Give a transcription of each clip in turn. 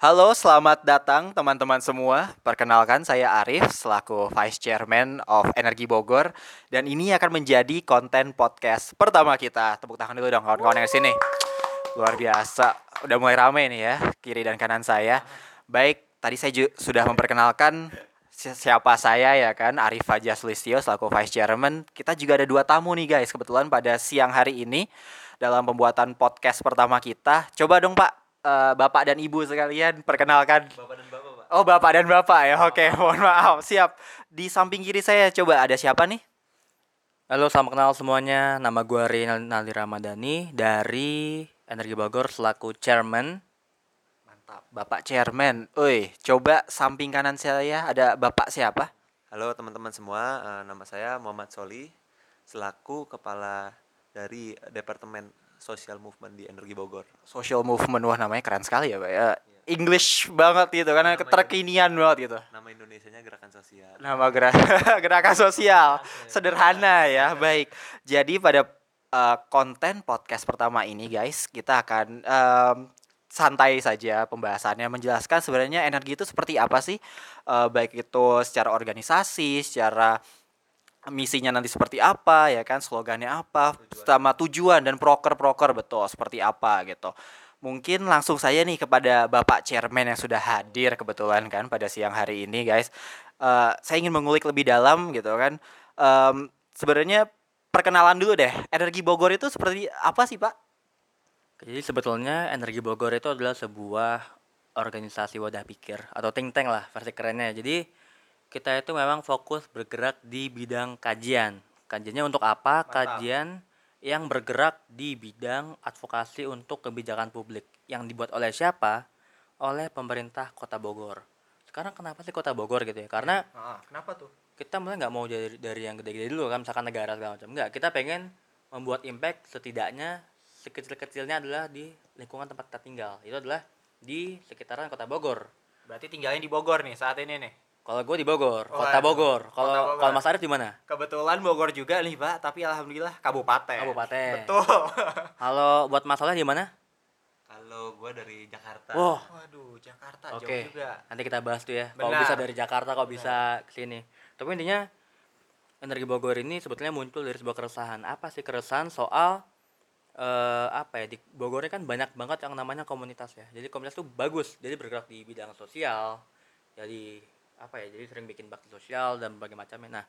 Halo, selamat datang teman-teman semua. Perkenalkan saya Arif selaku Vice Chairman of Energi Bogor dan ini akan menjadi konten podcast pertama kita. Tepuk tangan dulu dong kawan-kawan yang di sini. Luar biasa. Udah mulai rame nih ya, kiri dan kanan saya. Baik, tadi saya sudah memperkenalkan si- siapa saya ya kan, Arif Fajar Sulistyo selaku Vice Chairman. Kita juga ada dua tamu nih guys, kebetulan pada siang hari ini dalam pembuatan podcast pertama kita. Coba dong Pak, eh, Bapak dan Ibu sekalian perkenalkan. Bapak dan Bapak, Pak. Oh Bapak dan Bapak ya, oke mohon maaf, siap. Di samping kiri saya coba ada siapa nih? Halo, salam kenal semuanya. Nama gue Rinal Nali Ramadhani dari Energi Bogor selaku chairman. Mantap, Bapak Chairman. Oi, coba samping kanan saya ada Bapak siapa? Halo teman-teman semua, eh, nama saya Muhammad Soli selaku kepala dari Departemen Social Movement di Energi Bogor. Social Movement, wah namanya keren sekali ya Pak ya. English banget gitu, karena Namanya- keterkinian banget gitu. Nama Indonesianya Gerakan Sosial. Nama gerak gerakan sosial sederhana ya, baik. Jadi pada eh, konten podcast pertama ini guys, kita akan em, santai saja pembahasannya menjelaskan sebenarnya energi itu seperti apa sih, Eh, baik itu secara organisasi, secara misinya nanti seperti apa ya kan, slogannya apa, sama tujuan dan proker-proker betul seperti apa gitu. Mungkin langsung saya nih kepada Bapak Chairman yang sudah hadir kebetulan kan pada siang hari ini guys. Eh, saya ingin mengulik lebih dalam gitu kan. Em, sebenarnya perkenalan dulu deh. Energi Bogor itu seperti apa sih, Pak? Jadi sebetulnya Energi Bogor itu adalah sebuah organisasi wadah pikir atau think tank lah versi kerennya. Jadi kita itu memang fokus bergerak di bidang kajian. Kajiannya untuk apa? Kajian yang bergerak di bidang advokasi untuk kebijakan publik yang dibuat oleh siapa? Oleh pemerintah Kota Bogor. Sekarang kenapa sih Kota Bogor gitu ya? Karena kenapa tuh? kita mulai nggak mau dari dari yang gede-gede dulu kan misalkan negara segala macam nggak kita pengen membuat impact setidaknya sekecil-kecilnya adalah di lingkungan tempat kita tinggal itu adalah di sekitaran kota Bogor Berarti tinggalnya di Bogor nih saat ini nih. Kalau gue di Bogor kota Waduh, Bogor. Kota kalau kalau Mas Arif di mana? Kebetulan Bogor juga nih, Pak, tapi alhamdulillah kabupaten. Kabupaten. Betul. kalau buat masalah di mana? Kalau gue dari Jakarta. wah. Waduh, Jakarta oke jauh juga. nanti kita bahas tuh ya. Kalau bisa dari Jakarta kalau bisa ke sini. Tapi intinya energi Bogor ini sebetulnya muncul dari sebuah keresahan. Apa sih keresahan soal eh apa ya di Bogor ini kan banyak banget yang namanya komunitas ya. Jadi komunitas itu bagus. Jadi bergerak di bidang sosial jadi apa ya jadi sering bikin bakti sosial dan berbagai macamnya. Nah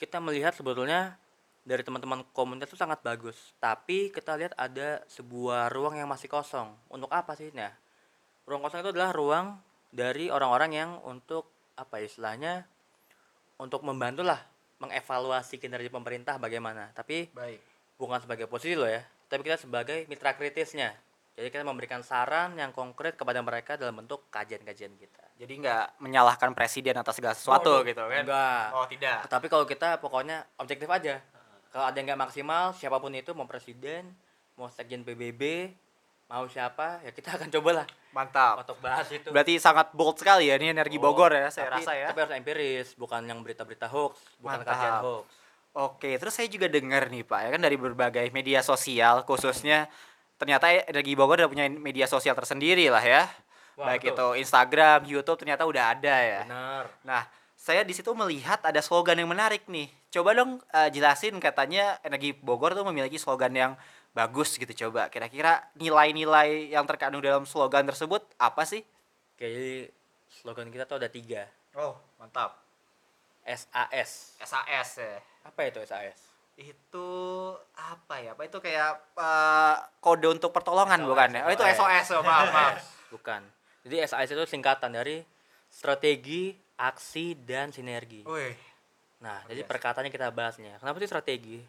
kita melihat sebetulnya dari teman-teman komunitas itu sangat bagus tapi kita lihat ada sebuah ruang yang masih kosong. Untuk apa sih? Nah ruang kosong itu adalah ruang dari orang-orang yang untuk apa ya istilahnya untuk membantu lah mengevaluasi kinerja pemerintah bagaimana. Tapi Baik. bukan sebagai posisi loh ya tapi kita sebagai mitra kritisnya. Jadi kita memberikan saran yang konkret kepada mereka dalam bentuk kajian-kajian kita Jadi nggak menyalahkan presiden atas segala sesuatu Oh, gitu kan? enggak. Oh, tidak. tapi kalau kita pokoknya objektif aja kalau ada yang nggak maksimal siapa pun itu mau presiden mau sekjen PBB mau siapa ya kita akan cobalah Mantap. untuk bahas itu Berarti sangat bold sekali ya ini energi Oh, Bogor ya, saya tapi, rasa ya. Tapi harus empiris, bukan yang berita-berita hoax, bukan Mantap. kajian hoax. Oke, terus saya juga dengar nih Pak, ya kan dari berbagai media sosial khususnya ternyata energi Bogor udah punya media sosial tersendiri lah ya. Wah, Baik betul. itu Instagram, YouTube ternyata udah ada ya. Benar. Nah, saya di situ melihat ada slogan yang menarik nih. Coba dong eh, jelasin katanya energi Bogor tuh memiliki slogan yang bagus gitu coba. Kira-kira nilai-nilai yang terkandung dalam slogan tersebut apa sih? Oke, jadi slogan kita tuh ada tiga. Oh, mantap. SAS. SAS ya. Apa itu SAS? Itu apa ya? Apa itu kayak eh, kode untuk pertolongan SOS, bukan ya? Oh, itu SOS. SOS, oh, maaf, maaf. Bukan. Jadi SAS itu singkatan dari strategi, aksi, dan sinergi. Wih, Nah, Luar jadi perkataannya kita bahasnya. Kenapa sih strategi?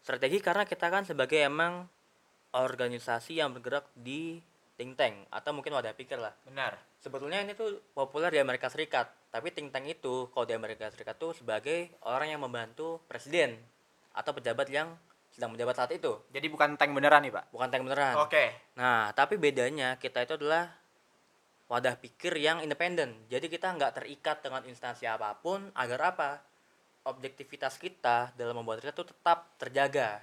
Strategi karena kita kan sebagai emang organisasi yang bergerak di think tank atau mungkin wadah pikir lah. benar. sebetulnya ini tuh populer di Amerika Serikat tapi think tank itu kalau di Amerika Serikat tuh sebagai orang yang membantu presiden atau pejabat yang sedang menjabat saat itu Jadi bukan tank beneran nih, Pak. bukan tank beneran Oke. nah tapi bedanya kita itu adalah wadah pikir yang independen jadi kita nggak terikat dengan instansi apa pun agar apa objektivitas kita dalam membuat riset itu tetap terjaga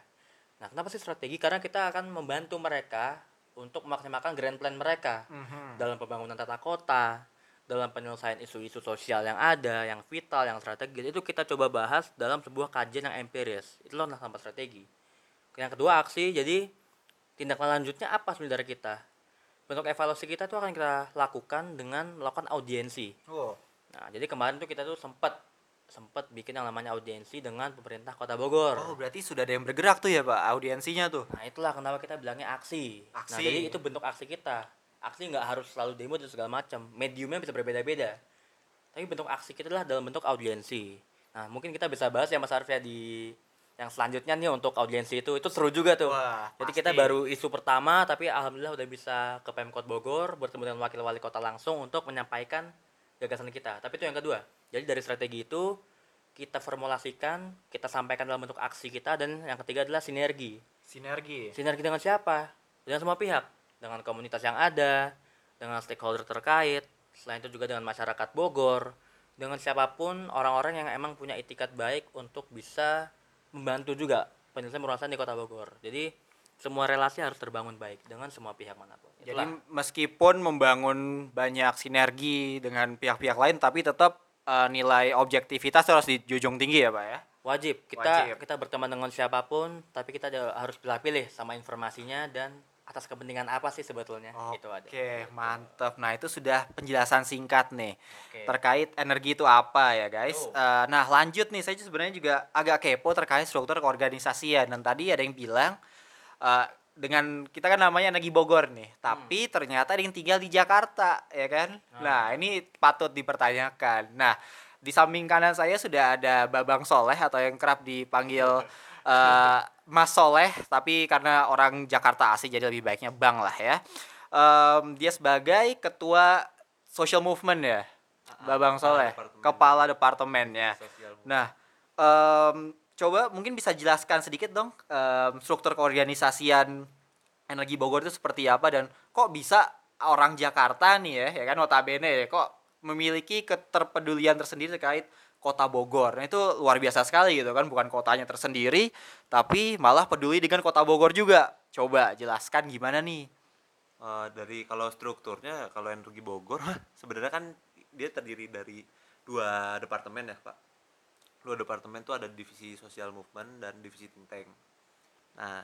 nah kenapa sih strategi karena kita akan membantu mereka untuk memaksimalkan grand plan mereka Mhm. dalam pembangunan tata kota, dalam penyelesaian isu-isu sosial yang ada, yang vital, yang strategis itu kita coba bahas dalam sebuah kajian yang empiris. Itulah nasabah strategi. Yang kedua aksi, jadi tindak lanjutnya apa sebenarnya kita? Bentuk evaluasi kita tuh akan kita lakukan dengan melakukan audiensi. Oh. Nah, jadi kemarin tuh kita tuh sempat sempat bikin yang namanya audiensi dengan pemerintah Kota Bogor. Oh, berarti sudah ada yang bergerak tuh ya, Pak, audiensinya tuh. Nah, itulah kenapa kita bilangnya aksi. Nah, Aksi. jadi itu bentuk aksi kita. Aksi nggak harus selalu demo dan segala macam. Mediumnya bisa berbeda-beda. Tapi bentuk aksi kita adalah dalam bentuk audiensi. Nah, mungkin kita bisa bahas ya Mas Arfia di yang selanjutnya nih untuk audiensi itu. Itu seru juga tuh. Wah, Jadi pasti. kita baru isu pertama tapi alhamdulillah udah bisa ke Pemkot Bogor bertemu dengan wakil wali kota langsung untuk menyampaikan gagasan kita. Tapi itu yang kedua. Jadi dari strategi itu kita formulasikan, kita sampaikan dalam bentuk aksi kita dan yang ketiga adalah sinergi. Sinergi. Sinergi dengan siapa? Dengan semua pihak, dengan komunitas yang ada, dengan stakeholder terkait, selain itu juga dengan masyarakat Bogor, dengan siapa pun orang-orang yang emang punya itikat baik untuk bisa membantu juga penyelesaian permasalahan di Kota Bogor. Jadi semua relasi harus terbangun baik dengan semua pihak mana pun. Jadi Itulah. meskipun membangun banyak sinergi dengan pihak-pihak lain tapi tetap eh, nilai objektivitas harus dijunjung tinggi ya, Pak ya. wajib kita Wajib. kita berteman dengan siapa pun, tapi kita harus pilih-pilih sama informasinya dan atas kepentingan apa sih sebetulnya itu ada. Oke, mantap. Nah, itu sudah penjelasan singkat nih Oke. terkait energi itu apa ya, guys. Betul. Eh, nah, lanjut nih, saya sebenarnya juga agak kepo terkait struktur keorganisasian. Dan tadi ada yang bilang eh, dengan kita kan namanya energi Bogor nih, tapi ternyata ada yang tinggal di Jakarta, ya kan? Nah, ini patut dipertanyakan. Nah, di samping kanan saya sudah ada Babang Soleh atau yang kerap dipanggil eh, Mas Soleh, tapi karena orang Jakarta asli jadi lebih baiknya Bang lah ya. Em, dia sebagai ketua social movement ya, Babang Soleh, departemen. kepala departemennya. Nah, em, coba mungkin bisa jelaskan sedikit dong em, struktur keorganisasian energi Bogor itu seperti apa dan kok bisa orang Jakarta nih ya, ya kan notabene ya, kok memiliki keterpedulian tersendiri terkait kota Bogor. Nah, itu luar biasa sekali gitu kan, bukan kotanya tersendiri, tapi malah peduli dengan kota Bogor juga. Coba jelaskan gimana nih? Eh, dari kalau strukturnya kalau energi Bogor sebenarnya kan dia terdiri dari dua departemen ya pak dua departemen tuh ada divisi sosial movement dan divisi think tank nah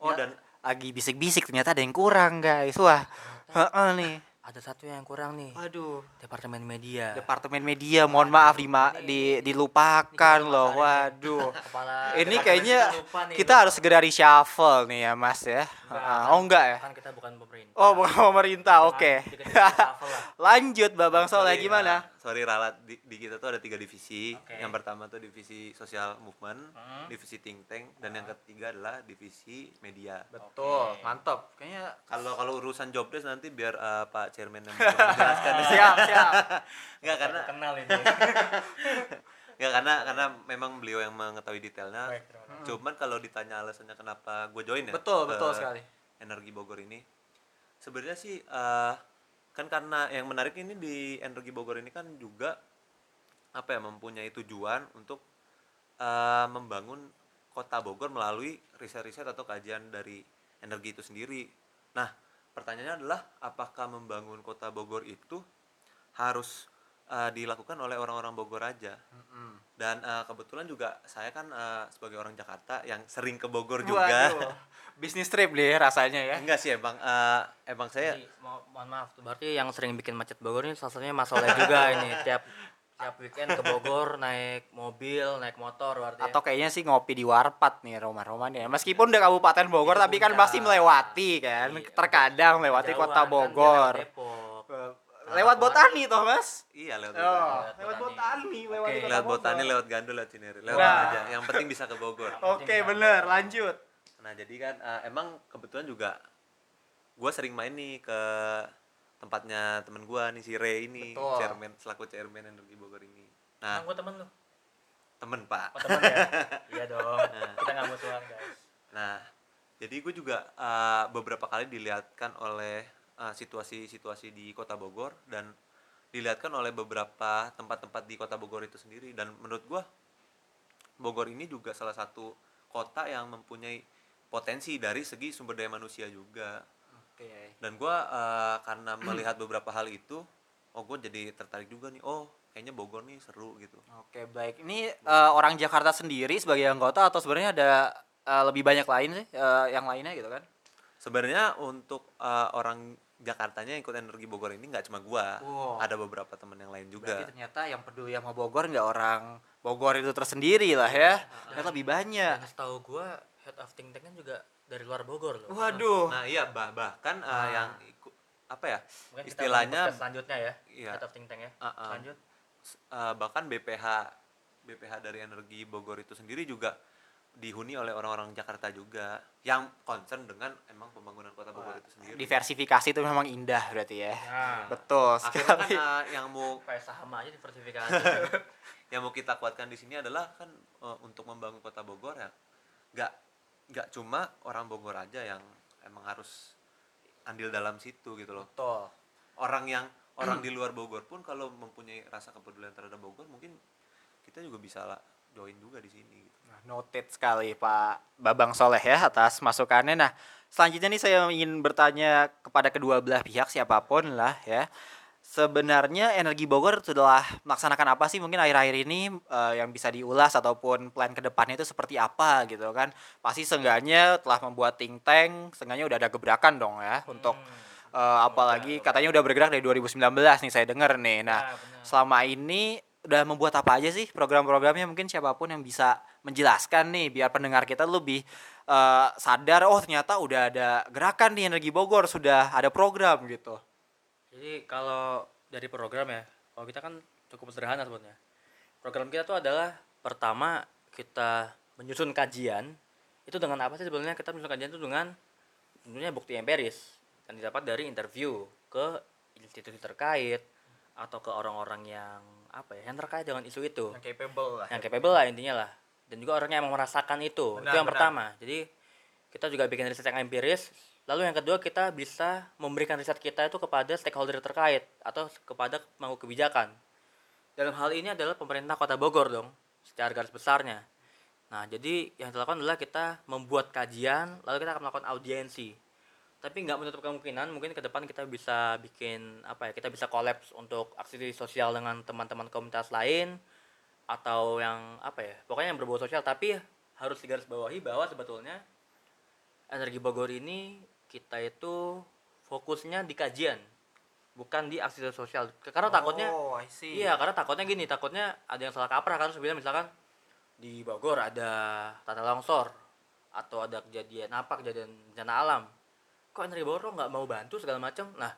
oh Ya, dan lagi bisik-bisik ternyata ada yang kurang guys. Wah, heeh nih. Ada satu yang kurang nih, Aduh. departemen media. Departemen media, mohon maaf dima, di, dilupakan Ini loh. Waduh. Kepala Ini kayaknya kita kita harus segera reshuffle nih ya, Mas ya. Ah, oh enggak ya? kan kita bukan pemerintah. Oh, bukan pemerintah. Oke. Reshuffle lah. Lanjut Babang Soleh sorry, gimana? Eh, sorry ralat di, di kita tuh ada tiga divisi Oke. yang pertama tuh divisi sosial movement Hmm. divisi think tank dan yang ketiga adalah divisi media Betul, Oke. mantap. Kayaknya kalau kalau urusan job desk nanti biar eh, Pak Chairman yang menjelaskan siap, siap. Enggak karena kenal ini. Enggak karena karena memang beliau yang mengetahui detailnya. Baik. Cuman kalau ditanya alasannya kenapa gue join ya? Betul, betul sekali. Energi Bogor ini. Sebenarnya sih eh, kan karena yang menarik ini di Energi Bogor ini kan juga apa ya mempunyai tujuan untuk eh, membangun kota Bogor melalui riset-riset atau kajian dari energi itu sendiri. Nah, pertanyaannya adalah apakah membangun kota Bogor itu harus eh, dilakukan oleh orang-orang Bogor aja? Dan eh, kebetulan juga saya kan eh, sebagai orang Jakarta yang sering ke Bogor juga. Waduh. Bisnis trip deh rasanya ya. Enggak sih emang eh, emang saya Jadi, mo- mohon maaf tuh berarti yang sering bikin macet Bogor ini salah satunya Mas Soleh juga ini tiap tiap weekend ke Bogor naik mobil naik motor berarti ya. Atau kayaknya sih ngopi di Warpat nih Roman-Roman ya. Meskipun udah Kabupaten Bogor Itu tapi kan pasti melewati kan. Iya. Terkadang melewati kota kan Bogor. Depok. Lewat Botani toh, Mas? iya lewat Oh, Bogor. lewat Botani. Botani, lewat Oke. kota lewat. Botani, lewat Gandul, lewat Cinere, lewat Nah. aja. Yang penting bisa ke Bogor. Oke, bener, lanjut. Nah jadi kan eh, emang kebetulan juga gue sering main nih ke tempatnya temen gue nih si Ray ini Betul. chairman selaku chairman energi Bogor ini. Nah gua temen lu. temen pak. Oh temen ya? iya dong. Kita nggak musuhan guys. Nah jadi gue juga eh, beberapa kali dilihatkan oleh eh, situasi-situasi di kota Bogor dan dilihatkan oleh beberapa tempat-tempat di kota Bogor itu sendiri dan menurut gue Bogor ini juga salah satu kota yang mempunyai potensi dari segi sumber daya manusia juga Oke. dan gua eh, karena melihat beberapa hal itu oh gue jadi tertarik juga nih oh kayaknya Bogor nih seru gitu Oke, baik. Ini eh, orang Jakarta sendiri sebagai anggota atau sebenarnya ada eh, lebih banyak lain sih eh, yang lainnya gitu kan? sebenarnya untuk eh, orang Jakartanya yang ikut energi Bogor ini nggak cuma gua Wow. ada beberapa teman yang lain juga Berarti ternyata yang peduli sama Bogor nggak orang Bogor itu tersendiri lah ya. Ternyata lebih banyak. Dan setahu gua head of think tank kan juga dari luar Bogor loh. Waduh. nah iya bah bahkan eh, Ah. yang ikut apa ya Mungkin kita istilahnya bahas selanjutnya ya. Iya. Head of think tank ya. Ah, ah. Lanjut. eh, bahkan BPH BPH dari energi Bogor itu sendiri juga dihuni oleh orang-orang Jakarta juga yang concern dengan emang pembangunan kota Bogor itu sendiri Diversifikasi itu memang indah berarti ya. Nah, Betul akhirnya kan sekali. eh, yang mau kayak saham aja diversifikasi. yang mau kita kuatkan di sini adalah kan eh, untuk membangun kota Bogor ya nggak nggak cuma orang Bogor aja yang emang harus andil dalam situ gitu loh Betul. orang yang orang di luar Bogor pun kalau mempunyai rasa kepedulian terhadap Bogor mungkin kita juga bisa lah join juga di sini gitu. Nah, noted sekali Pak Babang Soleh ya atas masukannya. Nah, selanjutnya nih saya ingin bertanya kepada kedua belah pihak siapa pun lah ya. Sebenarnya Energi Bogor sudah melaksanakan apa sih mungkin akhir-akhir ini eh, yang bisa diulas ataupun plan ke depannya itu seperti apa gitu kan. Pasti seenggaknya telah membuat think tank, seenggaknya udah ada gebrakan dong ya untuk eh, apalagi katanya udah bergerak dari 2019 nih saya dengar nih. Nah, Nah, benar. selama ini udah membuat apa aja sih program-programnya mungkin siapa pun yang bisa menjelaskan nih biar pendengar kita lebih eh, sadar oh ternyata udah ada gerakan di Energi Bogor sudah ada program gitu. Jadi kalau dari program ya, kalau kita kan cukup sederhana sebetulnya. Program kita tuh adalah pertama kita menyusun kajian. Itu dengan apa sih sebenarnya kita menyusun kajian itu dengan tentunya bukti empiris yang didapat dari interview ke institusi terkait atau ke orang-orang yang apa ya yang terkait dengan isu itu. Yang capable lah. yang capable lah intinya lah. Dan juga orangnya yang merasakan itu Benar, itu yang benar. pertama. Jadi kita juga bikin riset yang empiris. Lalu yang kedua kita bisa memberikan riset kita itu kepada stakeholder terkait atau kepada pemangku kebijakan. Dalam hal ini adalah pemerintah kota Bogor dong secara garis besarnya. Nah jadi yang dilakukan adalah kita membuat kajian lalu kita akan melakukan audiensi tapi nggak menutup kemungkinan mungkin ke depan kita bisa bikin apa ya kita bisa kolaps untuk aksi sosial dengan teman-teman komunitas lain atau yang apa ya pokoknya yang berbau sosial tapi harus digarisbawahi bahwa sebetulnya energi Bogor ini kita itu fokusnya di kajian bukan di aksi sosial karena takutnya Oh, I see. Iya, karena takutnya gini, takutnya ada yang salah kaprah kan sebenarnya misalkan di Bogor ada tanah longsor atau ada kejadian apa kejadian bencana alam. Kok energi Bogor nggak mau bantu segala macam? Nah,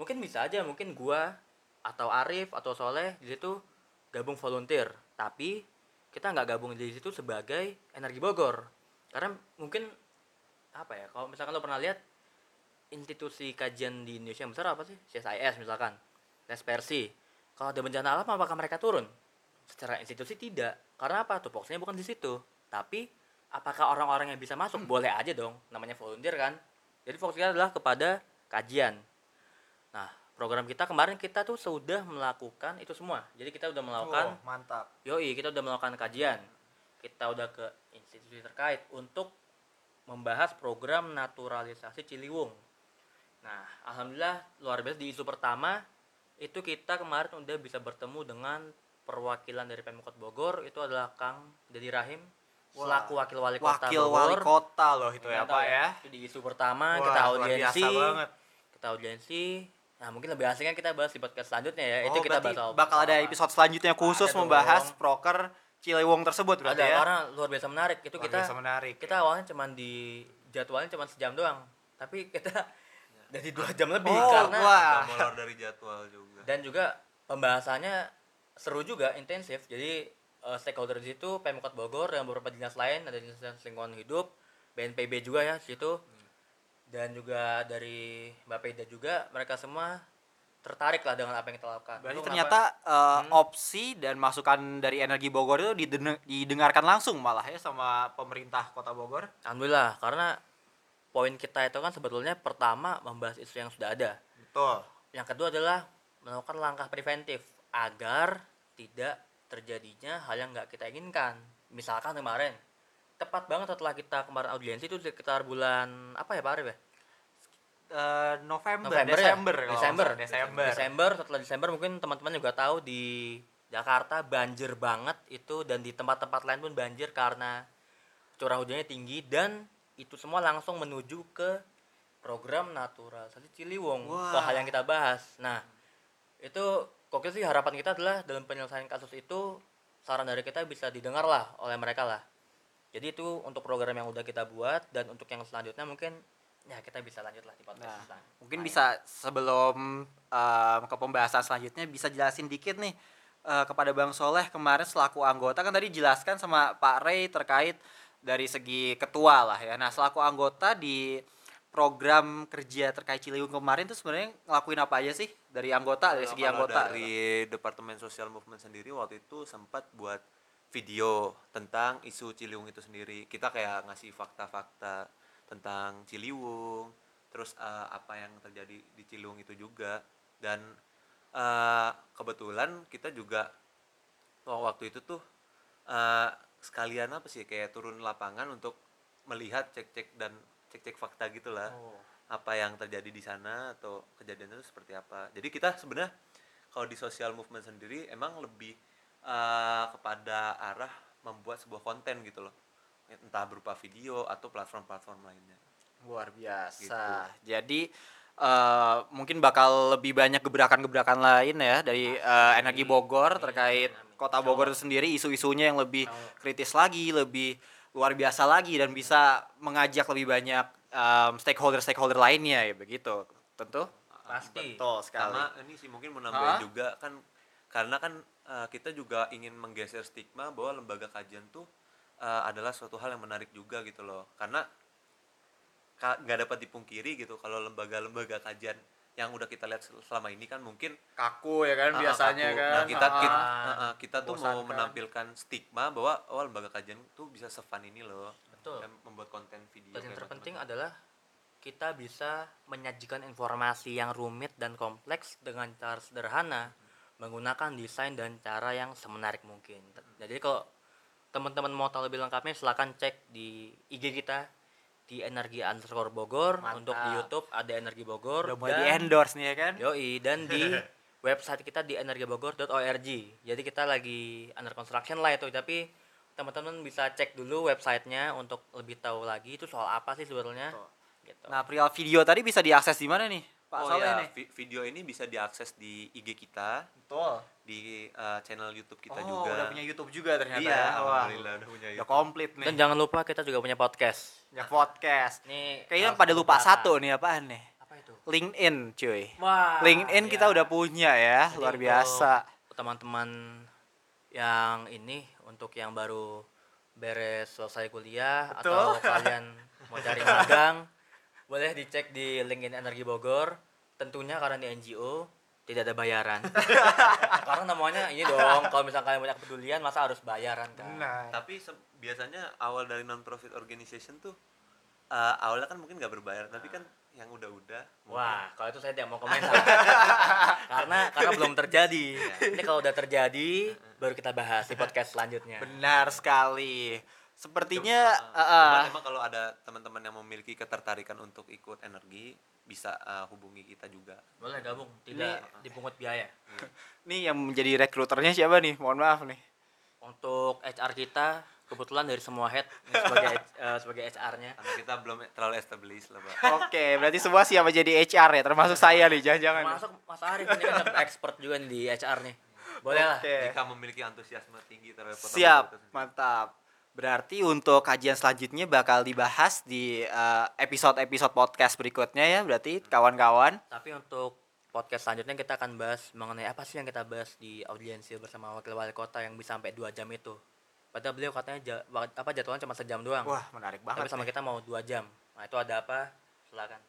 mungkin bisa aja mungkin gua atau Arif atau Soleh di situ gabung volunteer, tapi kita nggak gabung di situ sebagai energi Bogor. Karena mungkin apa ya? Kalau misalkan lo pernah lihat institusi kajian di Indonesia yang besar apa sih? CSIS misalkan, Lespersi. Kalau ada bencana alam apakah mereka turun? Secara institusi tidak. Karena apa? Tupoksinya bukan di situ. Tapi apakah orang-orang yang bisa masuk? Boleh aja dong. Namanya volunteer kan. Jadi fokus kita adalah kepada kajian. Nah, program kita kemarin kita tuh sudah melakukan itu semua. Jadi kita udah melakukan Oh, mantap. Yoi, kita udah melakukan kajian. Kita udah ke institusi terkait untuk membahas program naturalisasi Ciliwung. Nah, alhamdulillah luar biasa di isu pertama itu kita kemarin udah bisa bertemu dengan perwakilan dari Pemkot Bogor itu adalah Kang Dedi Rahim Wah, selaku wakil wali kota Wakil Bogor. wali kota loh itu ya, Pak ya. Itu di isu pertama Wah, kita audiensi. biasa banget. Kita audiensi. Nah, mungkin lebih asiknya kita bahas di podcast selanjutnya ya. Oh, itu kita bahas bakal ada episode selanjutnya khusus Ada membahas dong. proker Ciliwung tersebut berarti ada ya. karena luar biasa menarik itu Luar kita biasa menarik. kita awalnya cuman di jadwalnya cuma sejam doang tapi kita jadi dua jam lebih Oh, karena wah. Molor dari jadwal juga dan juga pembahasannya seru juga intensif jadi eh, stakeholder di situ Pemkot Bogor dan beberapa dinas lain ada dinas dinas lingkungan hidup BNPB juga ya di situ dan juga dari Mbak Peda juga mereka semua tertarik lah dengan apa yang kita lakukan Berarti ternyata kenapa- eh, Hmm. opsi dan masukan dari Energi Bogor itu didengarkan langsung malah ya sama pemerintah Kota Bogor. alhamdulillah karena poin kita itu kan sebetulnya pertama membahas isu yang sudah ada Betul. Yang kedua adalah melakukan langkah preventif agar tidak terjadinya hal yang nggak kita inginkan. Misalkan kemarin tepat banget setelah kita kemarin audiensi itu sekitar bulan apa ya Pak Arif ya? Eh, November, November ya? Desember, nggak Desember. Desember. Desember setelah Desember mungkin teman-teman juga tahu di Jakarta banjir banget itu dan di tempat-tempat lain pun banjir karena curah hujannya tinggi dan itu semua langsung menuju ke program natural Sali Ciliwung Wah. ke hal yang kita bahas. Nah, itu kok sih harapan kita adalah dalam penyelesaian kasus itu saran dari kita bisa didengar lah oleh mereka lah. Jadi itu untuk program yang udah kita buat dan untuk yang selanjutnya mungkin ya kita bisa lanjut lah di podcast Nah, mungkin lain. bisa sebelum em, ke pembahasan selanjutnya bisa jelasin dikit nih eh, kepada Bang Soleh kemarin selaku anggota kan tadi jelaskan sama Pak Ray terkait dari segi ketua lah ya. Nah, selaku anggota di program kerja terkait Ciliwung kemarin tuh sebenarnya ngelakuin apa aja sih dari anggota dari Kalau- segi kalau anggota? dari Departemen Sosial Movement sendiri waktu itu sempat buat video tentang isu Ciliwung itu sendiri. Kita kayak ngasih fakta-fakta tentang Ciliwung, terus eh, apa yang terjadi di Ciliwung itu juga dan eh, kebetulan kita juga waktu itu tuh eh, sekalian apa sih kayak turun lapangan untuk melihat cek-cek dan cek-cek fakta gitulah Oh. apa yang terjadi di sana atau kejadian itu seperti apa. Jadi kita sebenarnya kalau di social movement sendiri emang lebih eh, kepada arah membuat sebuah konten gitu loh. Entah berupa video atau platform-platform lainnya. Luar biasa. Gitu. Jadi eh, mungkin bakal lebih banyak gebrakan-gebrakan lain ya dari eh, energi Bogor terkait kota Bogor itu sendiri isu-isunya yang lebih kritis lagi, lebih luar biasa lagi dan bisa mengajak lebih banyak em, stakeholder-stakeholder lainnya ya begitu. Tentu. Pasti. Betul sekali. Sama ini sih mungkin Hah? juga kan karena kan eh, kita juga ingin menggeser stigma bahwa lembaga kajian tuh eh, adalah suatu hal yang menarik juga gitu loh. Karena ka- nggak dapat dipungkiri gitu kalau lembaga-lembaga kajian yang udah kita lihat sel- selama ini kan mungkin Kaku ya kan ah, biasanya kaku. kan. Nah, kita Ah. kita, ah, kita tuh mau menampilkan stigma bahwa oh lembaga kajian tuh bisa sefun ini loh. Betul. Dan membuat konten video. Dan yang terpenting macam-macam. adalah kita bisa menyajikan informasi yang rumit dan kompleks dengan cara sederhana menggunakan desain dan cara yang semenarik mungkin. Jadi kalau teman-teman mau tahu lebih lengkapnya silahkan cek di IG kita di energi underscore Bogor Mantap. untuk di YouTube ada energi Bogor Udah mulai di endorse nih ya kan. Yoi dan di website kita di energibogor.org. Jadi kita lagi under construction lah itu, tapi teman-teman bisa cek dulu websitenya untuk lebih tahu lagi itu soal apa sih sebetulnya. Betul. Gitu. Nah, perihal video tadi bisa diakses di mana nih? Pak oh Soleh ya, nih. vi- video ini bisa diakses di IG kita, Betul. di eh, channel YouTube kita oh, juga. udah punya YouTube juga ternyata. Iya, ya. Wah, alhamdulillah udah punya Udah YouTube. komplit nih. Dan jangan lupa kita juga punya podcast. Ya podcast. Nih Kayaknya pada lupa beberapa. satu nih apaan nih? Apa itu? LinkedIn, cuy. Wah. LinkedIn kita iya. udah punya ya, Jadi luar biasa. Teman-teman yang ini untuk yang baru beres selesai kuliah atau Betul. kalian mau cari magang boleh dicek di LinkedIn Energi Bogor. Tentunya karena di NGO tidak ada bayaran. karena namanya ini dong, kalau misalnya kalian punya kepedulian masa harus bayaran kan? Nah, Tapi biasanya awal dari non profit organization tuh eh, awalnya kan mungkin nggak berbayar, tapi kan yang udah-udah mungkin- Wah, kalau itu saya tidak mau komentar. karena karena belum terjadi. Ini kalau udah terjadi baru kita bahas di podcast selanjutnya. benar sekali. Sepertinya Cuma, eh, eh, cuman eh, emang kalau ada teman-teman yang memiliki ketertarikan untuk ikut energi bisa eh, hubungi kita juga. Boleh gabung, tidak dipungut biaya. nih yang menjadi rekruternya siapa nih? Mohon maaf nih. Untuk HR kita kebetulan dari semua head ini sebagai eh, sebagai HR-nya. Karena kita belum terlalu established lah, Pak. Oke, berarti semua siap menjadi HR ya, termasuk saya nih, jangan-jangan. Termasuk Mas Arif ini kan expert juga nih di HR nih. Boleh lah. Oke. Jika memiliki antusiasme tinggi terhadap Siap, mantap. Berarti untuk kajian selanjutnya bakal dibahas di eh, episode-episode podcast berikutnya ya, berarti kawan-kawan. Tapi untuk podcast selanjutnya kita akan bahas mengenai apa sih yang kita bahas di audiensi bersama wakil wali kota yang bisa sampai dua jam itu. Padahal beliau katanya ja- apa jadwalnya cuma sejam doang. Wah, menarik Tapi banget. sama nih. kita mau dua jam. Nah itu ada apa? Silakan.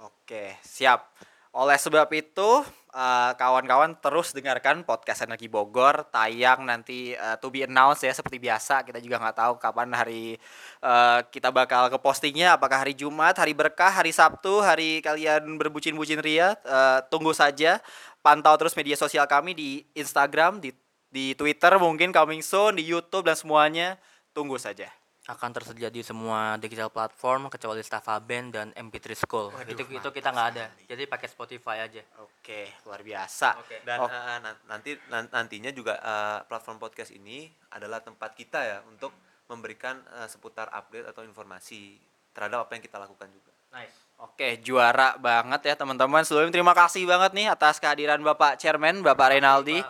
Oke, siap. Oleh sebab itu, eh, kawan-kawan terus dengarkan podcast Energi Bogor tayang nanti eh, to be announced ya seperti biasa. Kita juga nggak tahu kapan hari eh, kita bakal ke postingnya. Apakah hari Jumat, hari berkah, hari Sabtu, hari kalian berbucin-bucin ria. Eh, tunggu saja. Pantau terus media sosial kami di Instagram, di di Twitter mungkin coming soon, di YouTube dan semuanya. Tunggu saja. Akan tersedia di semua digital platform kecuali Staffa Band dan MP3 School. Waduh, itu itu kita nggak ada. Jadi pakai Spotify aja. Oke, luar biasa. Oke. Dan Oh. nan- nanti nan- nantinya juga eh, platform podcast ini adalah tempat kita ya untuk memberikan eh, seputar update atau informasi terhadap apa yang kita lakukan juga. Nice. Oke, juara banget ya teman-teman. Sebelumnya terima kasih banget nih atas kehadiran Bapak Chairman, Bapak Renaldi.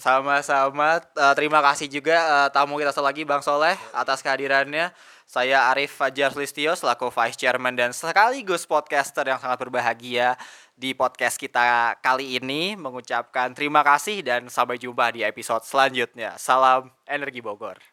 Sama-sama. Eh, terima kasih juga eh, tamu kita satu lagi Bang Soleh atas kehadirannya. Saya Arif Fajar Listio selaku Vice Chairman dan sekaligus podcaster yang sangat berbahagia di podcast kita kali ini mengucapkan terima kasih dan sampai jumpa di episode selanjutnya. Salam Energi Bogor.